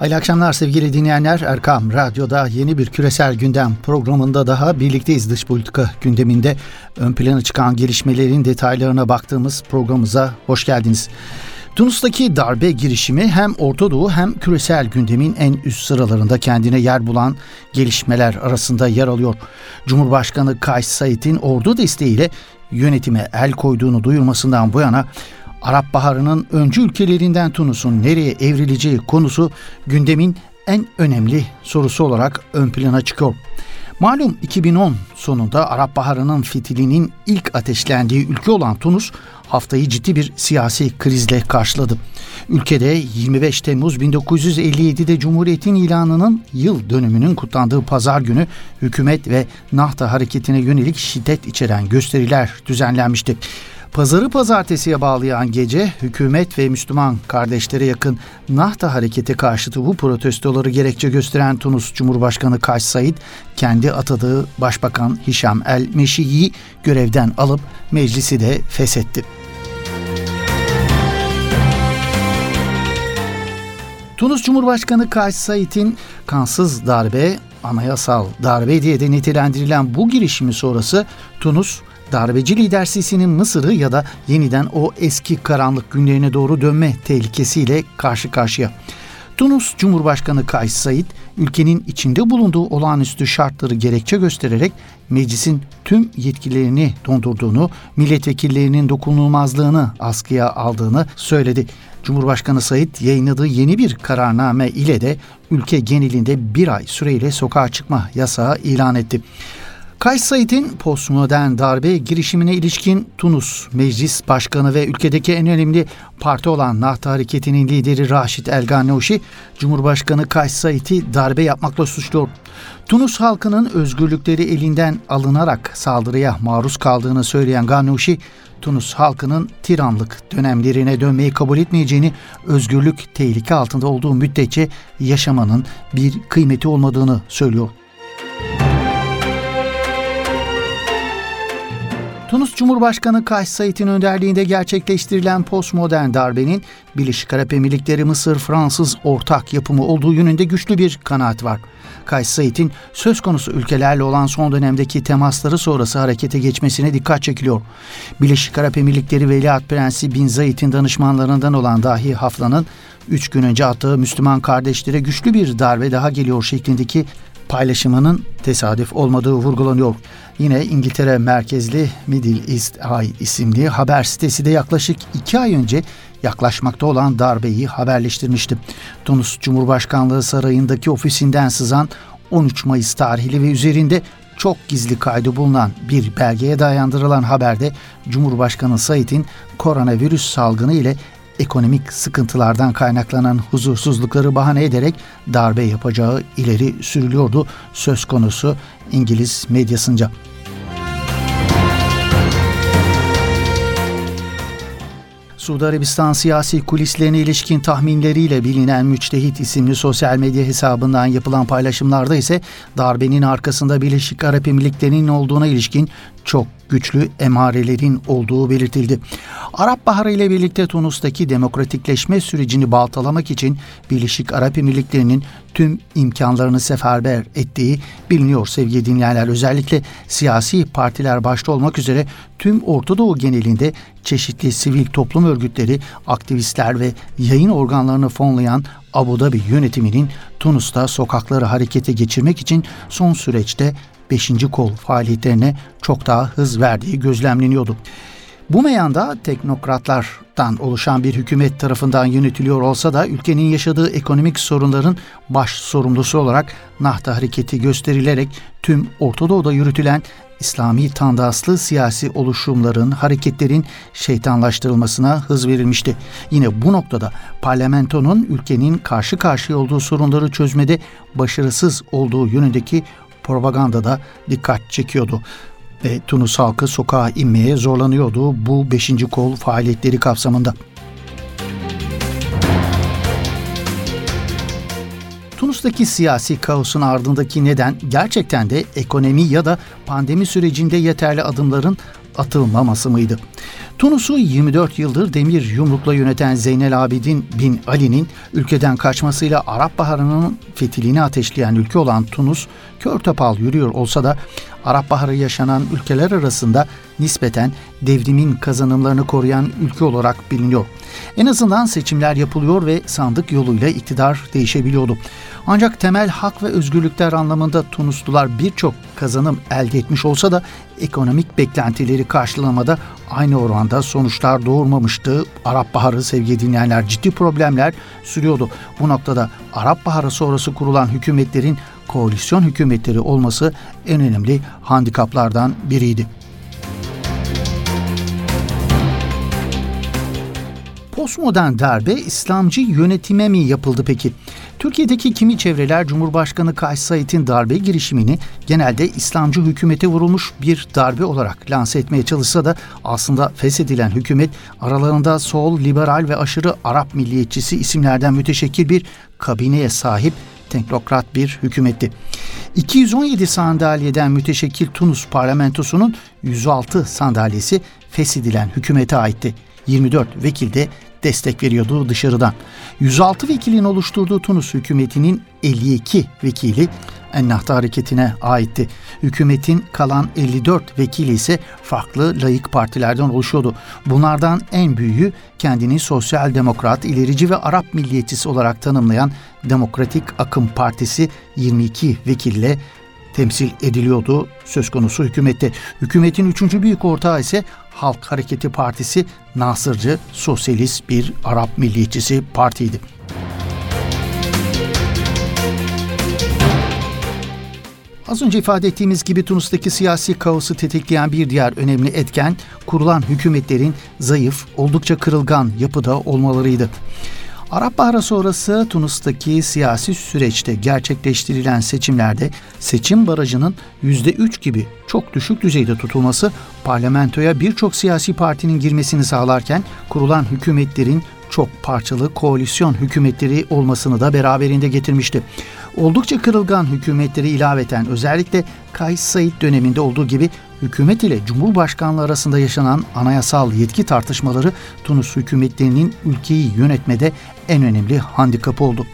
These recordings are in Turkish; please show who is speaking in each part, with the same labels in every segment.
Speaker 1: Hayırlı akşamlar sevgili dinleyenler. Erkam Radyo'da yeni bir küresel gündem programında daha birlikteyiz. Dış politika gündeminde ön plana çıkan gelişmelerin detaylarına baktığımız programımıza hoş geldiniz. Tunus'taki darbe girişimi hem Orta Doğu hem küresel gündemin en üst sıralarında kendine yer bulan gelişmeler arasında yer alıyor. Cumhurbaşkanı Kays Said'in ordu desteğiyle yönetime el koyduğunu duyurmasından bu yana Arap Baharı'nın öncü ülkelerinden Tunus'un nereye evrileceği konusu gündemin en önemli sorusu olarak ön plana çıkıyor. Malum 2010 sonunda Arap Baharı'nın fitilinin ilk ateşlendiği ülke olan Tunus haftayı ciddi bir siyasi krizle karşıladı. Ülkede 25 Temmuz 1957'de Cumhuriyet'in ilanının yıl dönümünün kutlandığı pazar günü hükümet ve Nahta hareketine yönelik şiddet içeren gösteriler düzenlenmişti. Pazarı pazartesiye bağlayan gece hükümet ve Müslüman kardeşlere yakın Nahta hareketi karşıtı bu protestoları gerekçe gösteren Tunus Cumhurbaşkanı Kays Said kendi atadığı Başbakan Hişam El Meşi'yi görevden alıp meclisi de feshetti. Tunus Cumhurbaşkanı Kays Said'in kansız darbe, anayasal darbe diye de nitelendirilen bu girişimi sonrası Tunus darbeci lider Sisi'nin Mısır'ı ya da yeniden o eski karanlık günlerine doğru dönme tehlikesiyle karşı karşıya. Tunus Cumhurbaşkanı Kays Said, ülkenin içinde bulunduğu olağanüstü şartları gerekçe göstererek meclisin tüm yetkilerini dondurduğunu, milletvekillerinin dokunulmazlığını askıya aldığını söyledi. Cumhurbaşkanı Said yayınladığı yeni bir kararname ile de ülke genelinde bir ay süreyle sokağa çıkma yasağı ilan etti. Kays Said'in postmodern darbe girişimine ilişkin Tunus Meclis Başkanı ve ülkedeki en önemli parti olan Nahta Hareketi'nin lideri Raşit El Gannouchi, Cumhurbaşkanı Kays Said'i darbe yapmakla suçluyor. Tunus halkının özgürlükleri elinden alınarak saldırıya maruz kaldığını söyleyen Gannouchi, Tunus halkının tiranlık dönemlerine dönmeyi kabul etmeyeceğini, özgürlük tehlike altında olduğu müddetçe yaşamanın bir kıymeti olmadığını söylüyor. Tunus Cumhurbaşkanı Kays Said'in önderliğinde gerçekleştirilen postmodern darbenin Birleşik Arap Emirlikleri Mısır Fransız ortak yapımı olduğu yönünde güçlü bir kanaat var. Kays Said'in söz konusu ülkelerle olan son dönemdeki temasları sonrası harekete geçmesine dikkat çekiliyor. Birleşik Arap Emirlikleri Veliaht Prensi Bin Zayed'in danışmanlarından olan Dahi Hafla'nın 3 gün önce attığı Müslüman kardeşlere güçlü bir darbe daha geliyor şeklindeki paylaşımının tesadüf olmadığı vurgulanıyor. Yine İngiltere merkezli Middle East Eye isimli haber sitesi de yaklaşık iki ay önce yaklaşmakta olan darbeyi haberleştirmişti. Tunus Cumhurbaşkanlığı Sarayı'ndaki ofisinden sızan 13 Mayıs tarihli ve üzerinde çok gizli kaydı bulunan bir belgeye dayandırılan haberde Cumhurbaşkanı Said'in koronavirüs salgını ile ekonomik sıkıntılardan kaynaklanan huzursuzlukları bahane ederek darbe yapacağı ileri sürülüyordu söz konusu İngiliz medyasınca. Suudi Arabistan siyasi kulislerine ilişkin tahminleriyle bilinen Müçtehit isimli sosyal medya hesabından yapılan paylaşımlarda ise darbenin arkasında Birleşik Arap Emirlikleri'nin olduğuna ilişkin çok güçlü emarelerin olduğu belirtildi. Arap Baharı ile birlikte Tunus'taki demokratikleşme sürecini baltalamak için Birleşik Arap Emirlikleri'nin tüm imkanlarını seferber ettiği biliniyor sevgili dinleyenler. Özellikle siyasi partiler başta olmak üzere tüm Orta Doğu genelinde çeşitli sivil toplum örgütleri, aktivistler ve yayın organlarını fonlayan Abu Dhabi yönetiminin Tunus'ta sokakları harekete geçirmek için son süreçte 5. kol faaliyetlerine çok daha hız verdiği gözlemleniyordu. Bu meyanda teknokratlardan oluşan bir hükümet tarafından yönetiliyor olsa da ülkenin yaşadığı ekonomik sorunların baş sorumlusu olarak Nahta hareketi gösterilerek tüm Orta Doğu'da yürütülen İslami tandaslı siyasi oluşumların, hareketlerin şeytanlaştırılmasına hız verilmişti. Yine bu noktada parlamentonun ülkenin karşı karşıya olduğu sorunları çözmede başarısız olduğu yönündeki propaganda da dikkat çekiyordu ve Tunus halkı sokağa inmeye zorlanıyordu bu 5. kol faaliyetleri kapsamında. Tunus'taki siyasi kaosun ardındaki neden gerçekten de ekonomi ya da pandemi sürecinde yeterli adımların atılmaması mıydı? Tunus'u 24 yıldır demir yumrukla yöneten Zeynel Abidin bin Ali'nin ülkeden kaçmasıyla Arap Baharı'nın fitilini ateşleyen ülke olan Tunus, kör topal yürüyor olsa da Arap Baharı yaşanan ülkeler arasında nispeten devrimin kazanımlarını koruyan ülke olarak biliniyor. En azından seçimler yapılıyor ve sandık yoluyla iktidar değişebiliyordu. Ancak temel hak ve özgürlükler anlamında Tunuslular birçok kazanım elde etmiş olsa da ekonomik beklentileri karşılamada aynı oranda sonuçlar doğurmamıştı. Arap Baharı sevgili dinleyenler ciddi problemler sürüyordu. Bu noktada Arap Baharı sonrası kurulan hükümetlerin koalisyon hükümetleri olması en önemli handikaplardan biriydi. Postmodern darbe İslamcı yönetime mi yapıldı peki? Türkiye'deki kimi çevreler Cumhurbaşkanı Kays Said'in darbe girişimini genelde İslamcı hükümete vurulmuş bir darbe olarak lanse etmeye çalışsa da aslında feshedilen hükümet aralarında sol, liberal ve aşırı Arap milliyetçisi isimlerden müteşekkil bir kabineye sahip teknokrat bir hükümetti. 217 sandalyeden müteşekkil Tunus parlamentosunun 106 sandalyesi feshedilen hükümete aitti. 24 vekil de destek veriyordu dışarıdan. 106 vekilin oluşturduğu Tunus hükümetinin 52 vekili Ennahda hareketine aitti. Hükümetin kalan 54 vekili ise farklı layık partilerden oluşuyordu. Bunlardan en büyüğü kendini sosyal demokrat, ilerici ve Arap milliyetçisi olarak tanımlayan Demokratik Akım Partisi 22 vekille temsil ediliyordu söz konusu hükümette. Hükümetin üçüncü büyük ortağı ise Halk Hareketi Partisi Nasırcı, sosyalist bir Arap milliyetçisi partiydi. Az önce ifade ettiğimiz gibi Tunus'taki siyasi kaosu tetikleyen bir diğer önemli etken kurulan hükümetlerin zayıf, oldukça kırılgan yapıda olmalarıydı. Arap Baharı sonrası Tunus'taki siyasi süreçte gerçekleştirilen seçimlerde seçim barajının %3 gibi çok düşük düzeyde tutulması parlamentoya birçok siyasi partinin girmesini sağlarken kurulan hükümetlerin çok parçalı koalisyon hükümetleri olmasını da beraberinde getirmişti. Oldukça kırılgan hükümetleri ilaveten özellikle Kays Said döneminde olduğu gibi hükümet ile Cumhurbaşkanlığı arasında yaşanan anayasal yetki tartışmaları Tunus hükümetlerinin ülkeyi yönetmede en önemli handikapı oldu.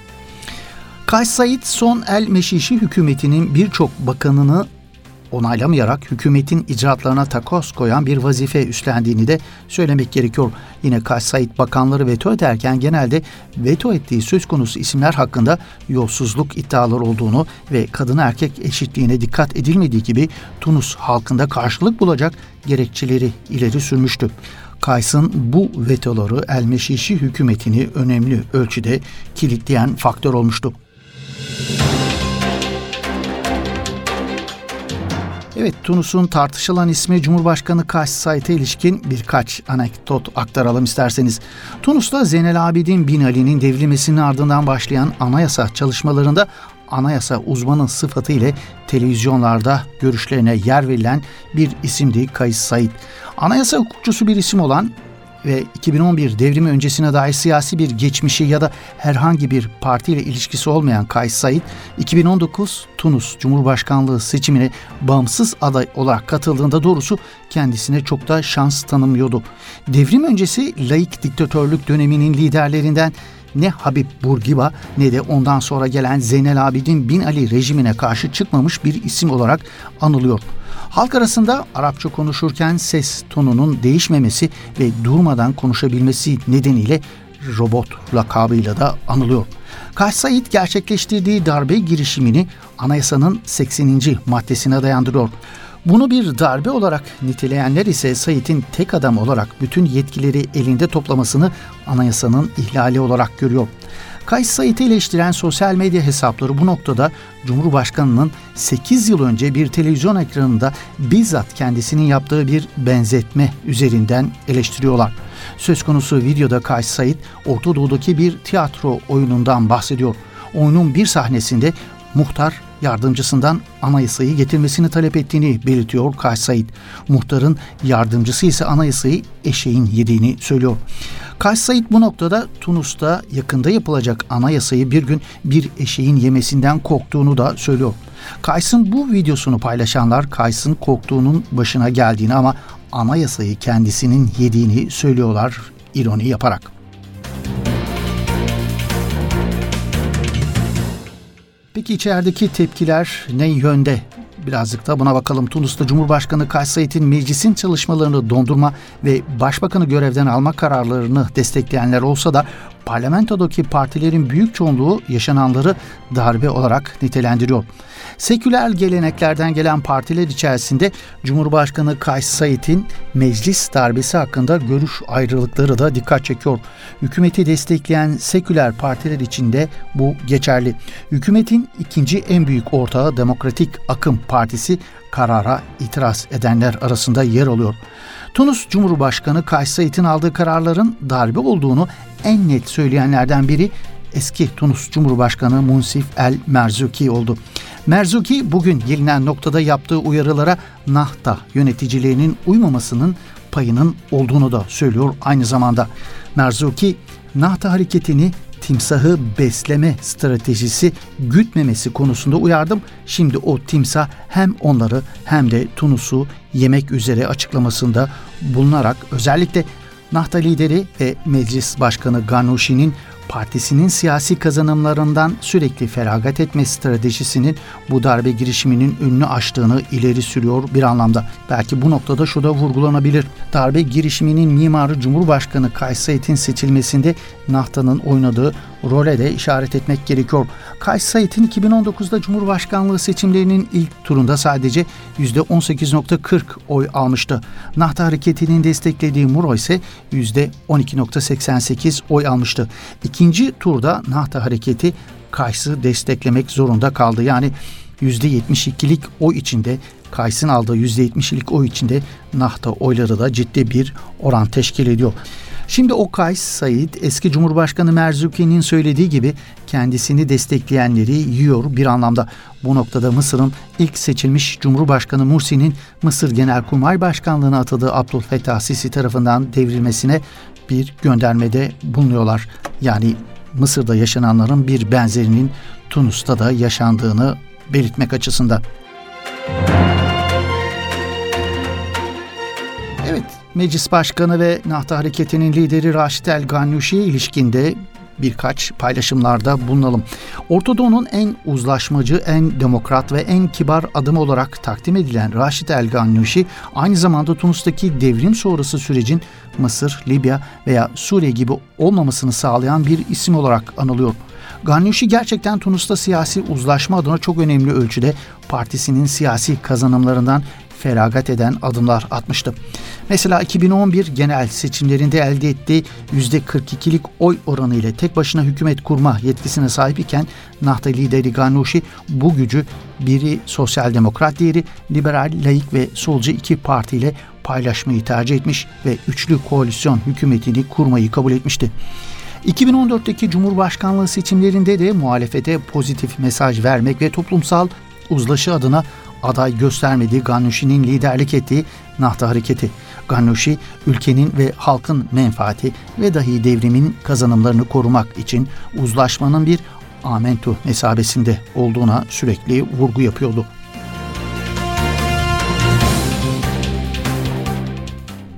Speaker 1: Kays Said son el meşişi hükümetinin birçok bakanını onaylamayarak hükümetin icraatlarına takoz koyan bir vazife üstlendiğini de söylemek gerekiyor. Yine Kaş Said bakanları veto ederken genelde veto ettiği söz konusu isimler hakkında yolsuzluk iddiaları olduğunu ve kadın erkek eşitliğine dikkat edilmediği gibi Tunus halkında karşılık bulacak gerekçeleri ileri sürmüştü. Kays'ın bu vetoları El Meşişi hükümetini önemli ölçüde kilitleyen faktör olmuştu. Evet Tunus'un tartışılan ismi Cumhurbaşkanı Kaş Said'e ilişkin birkaç anekdot aktaralım isterseniz. Tunus'ta Zeynel Abidin Bin Ali'nin devrilmesinin ardından başlayan anayasa çalışmalarında anayasa uzmanı sıfatı ile televizyonlarda görüşlerine yer verilen bir isimdi Kays Said. Anayasa hukukçusu bir isim olan ve 2011 devrimi öncesine dair siyasi bir geçmişi ya da herhangi bir partiyle ilişkisi olmayan Kays Said, 2019 Tunus Cumhurbaşkanlığı seçimine bağımsız aday olarak katıldığında doğrusu kendisine çok da şans tanımıyordu. Devrim öncesi laik diktatörlük döneminin liderlerinden ne Habib Bourguiba ne de ondan sonra gelen Zeynel Abidin Bin Ali rejimine karşı çıkmamış bir isim olarak anılıyor. Halk arasında Arapça konuşurken ses tonunun değişmemesi ve durmadan konuşabilmesi nedeniyle robot lakabıyla da anılıyor. Kaş Said gerçekleştirdiği darbe girişimini anayasanın 80. maddesine dayandırıyor. Bunu bir darbe olarak niteleyenler ise Said'in tek adam olarak bütün yetkileri elinde toplamasını anayasanın ihlali olarak görüyor. Kays Said'i eleştiren sosyal medya hesapları bu noktada Cumhurbaşkanı'nın 8 yıl önce bir televizyon ekranında bizzat kendisinin yaptığı bir benzetme üzerinden eleştiriyorlar. Söz konusu videoda Kays Said Orta Doğu'daki bir tiyatro oyunundan bahsediyor. Oyunun bir sahnesinde muhtar yardımcısından anayasayı getirmesini talep ettiğini belirtiyor Kays Said. Muhtarın yardımcısı ise anayasayı eşeğin yediğini söylüyor. Kays Said bu noktada Tunus'ta yakında yapılacak anayasayı bir gün bir eşeğin yemesinden korktuğunu da söylüyor. Kays'ın bu videosunu paylaşanlar Kays'ın korktuğunun başına geldiğini ama anayasayı kendisinin yediğini söylüyorlar ironi yaparak. Peki içerideki tepkiler ne yönde? Birazcık da buna bakalım. Tunus'ta Cumhurbaşkanı Kays Said'in meclisin çalışmalarını dondurma ve başbakanı görevden alma kararlarını destekleyenler olsa da parlamentodaki partilerin büyük çoğunluğu yaşananları darbe olarak nitelendiriyor. Seküler geleneklerden gelen partiler içerisinde Cumhurbaşkanı Kays Said'in meclis darbesi hakkında görüş ayrılıkları da dikkat çekiyor. Hükümeti destekleyen seküler partiler içinde bu geçerli. Hükümetin ikinci en büyük ortağı Demokratik Akım Partisi karara itiraz edenler arasında yer alıyor. Tunus Cumhurbaşkanı Kays Said'in aldığı kararların darbe olduğunu en net söyleyenlerden biri eski Tunus Cumhurbaşkanı Munsif El Merzuki oldu. Merzuki bugün gelinen noktada yaptığı uyarılara Nahta yöneticilerinin uymamasının payının olduğunu da söylüyor aynı zamanda. Merzuki Nahta hareketini timsahı besleme stratejisi gütmemesi konusunda uyardım. Şimdi o timsah hem onları hem de Tunus'u yemek üzere açıklamasında bulunarak özellikle Nahta lideri ve meclis başkanı Ganushi'nin partisinin siyasi kazanımlarından sürekli feragat etme stratejisinin bu darbe girişiminin önünü açtığını ileri sürüyor bir anlamda. Belki bu noktada şu da vurgulanabilir. Darbe girişiminin mimarı Cumhurbaşkanı Kays Said'in seçilmesinde Nahta'nın oynadığı role de işaret etmek gerekiyor. Kays Said'in 2019'da Cumhurbaşkanlığı seçimlerinin ilk turunda sadece %18.40 oy almıştı. Nahta hareketinin desteklediği Muro ise %12.88 oy almıştı. İkinci turda Nahta hareketi Kays'ı desteklemek zorunda kaldı. Yani %72'lik oy içinde Kays'ın aldığı %70'lik oy içinde Nahta oyları da ciddi bir oran teşkil ediyor. Şimdi o Kays Said eski Cumhurbaşkanı Merzuki'nin söylediği gibi kendisini destekleyenleri yiyor bir anlamda. Bu noktada Mısır'ın ilk seçilmiş Cumhurbaşkanı Mursi'nin Mısır Genelkurmay Başkanlığı'na atadığı Abdülfettah Sisi tarafından devrilmesine bir göndermede bulunuyorlar. Yani Mısır'da yaşananların bir benzerinin Tunus'ta da yaşandığını belirtmek açısından. Evet, Meclis Başkanı ve Nahta Hareketi'nin lideri Raşit El Ganyuşi'ye ilişkinde birkaç paylaşımlarda bulunalım. Ortadoğu'nun en uzlaşmacı, en demokrat ve en kibar adım olarak takdim edilen Raşit El Gannuşi aynı zamanda Tunus'taki devrim sonrası sürecin Mısır, Libya veya Suriye gibi olmamasını sağlayan bir isim olarak anılıyor. Gannuşi gerçekten Tunus'ta siyasi uzlaşma adına çok önemli ölçüde partisinin siyasi kazanımlarından feragat eden adımlar atmıştı. Mesela 2011 genel seçimlerinde elde ettiği %42'lik oy oranı ile tek başına hükümet kurma yetkisine sahip iken Nahta lideri Ganoushi bu gücü biri sosyal demokrat diğeri liberal, laik ve solcu iki partiyle paylaşmayı tercih etmiş ve üçlü koalisyon hükümetini kurmayı kabul etmişti. 2014'teki Cumhurbaşkanlığı seçimlerinde de muhalefete pozitif mesaj vermek ve toplumsal uzlaşı adına aday göstermediği Gannushi'nin liderlik ettiği Nahta Hareketi. Gannushi, ülkenin ve halkın menfaati ve dahi devrimin kazanımlarını korumak için uzlaşmanın bir amentu mesabesinde olduğuna sürekli vurgu yapıyordu.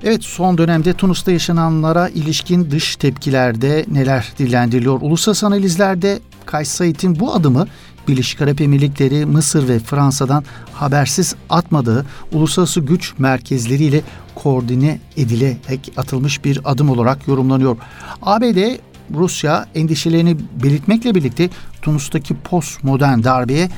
Speaker 1: Evet son dönemde Tunus'ta yaşananlara ilişkin dış tepkilerde neler dillendiriliyor? Uluslararası analizlerde Kays Said'in bu adımı Birleşik Arap Emirlikleri, Mısır ve Fransa'dan habersiz atmadığı uluslararası güç merkezleriyle koordine edilerek atılmış bir adım olarak yorumlanıyor. ABD Rusya endişelerini belirtmekle birlikte Tunus'taki postmodern darbeye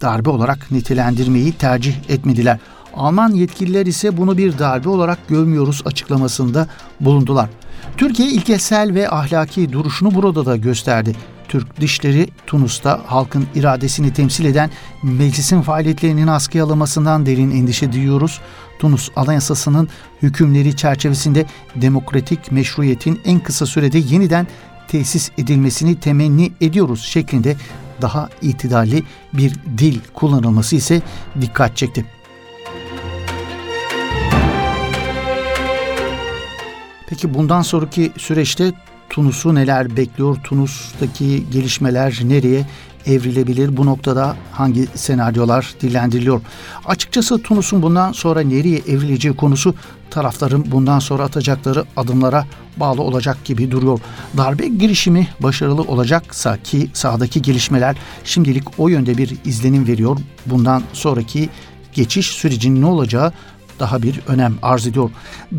Speaker 1: darbe olarak nitelendirmeyi tercih etmediler. Alman yetkililer ise bunu bir darbe olarak görmüyoruz açıklamasında bulundular. Türkiye ilkesel ve ahlaki duruşunu burada da gösterdi. Türk dişleri Tunus'ta halkın iradesini temsil eden meclisin faaliyetlerinin askıya alınmasından derin endişe duyuyoruz. Tunus Anayasası'nın hükümleri çerçevesinde demokratik meşruiyetin en kısa sürede yeniden tesis edilmesini temenni ediyoruz şeklinde daha itidalli bir dil kullanılması ise dikkat çekti. Peki bundan sonraki süreçte Tunus'u neler bekliyor? Tunus'taki gelişmeler nereye evrilebilir? Bu noktada hangi senaryolar dillendiriliyor? Açıkçası Tunus'un bundan sonra nereye evrileceği konusu tarafların bundan sonra atacakları adımlara bağlı olacak gibi duruyor. Darbe girişimi başarılı olacaksa ki sahadaki gelişmeler şimdilik o yönde bir izlenim veriyor. Bundan sonraki geçiş sürecinin ne olacağı daha bir önem arz ediyor.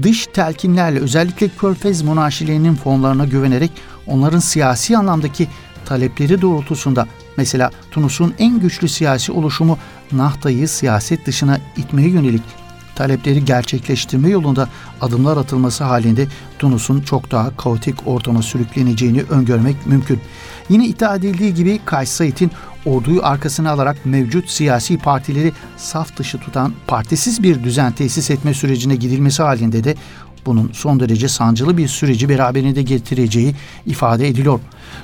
Speaker 1: Dış telkinlerle özellikle Körfez monarşilerinin fonlarına güvenerek onların siyasi anlamdaki talepleri doğrultusunda mesela Tunus'un en güçlü siyasi oluşumu Nahta'yı siyaset dışına itmeye yönelik talepleri gerçekleştirme yolunda adımlar atılması halinde Tunus'un çok daha kaotik ortama sürükleneceğini öngörmek mümkün. Yine iddia edildiği gibi Kays Said'in orduyu arkasına alarak mevcut siyasi partileri saf dışı tutan partisiz bir düzen tesis etme sürecine gidilmesi halinde de bunun son derece sancılı bir süreci beraberinde getireceği ifade ediliyor.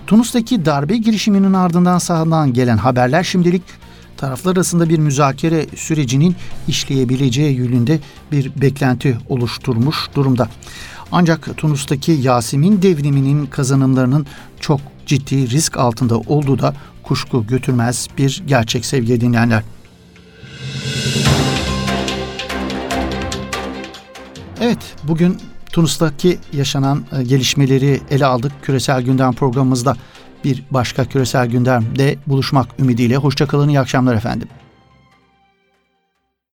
Speaker 1: Tunus'taki darbe girişiminin ardından sahadan gelen haberler şimdilik taraflar arasında bir müzakere sürecinin işleyebileceği yönünde bir beklenti oluşturmuş durumda. Ancak Tunus'taki Yasemin devriminin kazanımlarının çok ciddi risk altında olduğu da kuşku götürmez bir gerçek sevgili dinleyenler. Evet, bugün Tunus'taki yaşanan e, gelişmeleri ele aldık. Küresel Gündem programımızda bir başka küresel gündemde buluşmak ümidiyle. Hoşçakalın, iyi akşamlar efendim.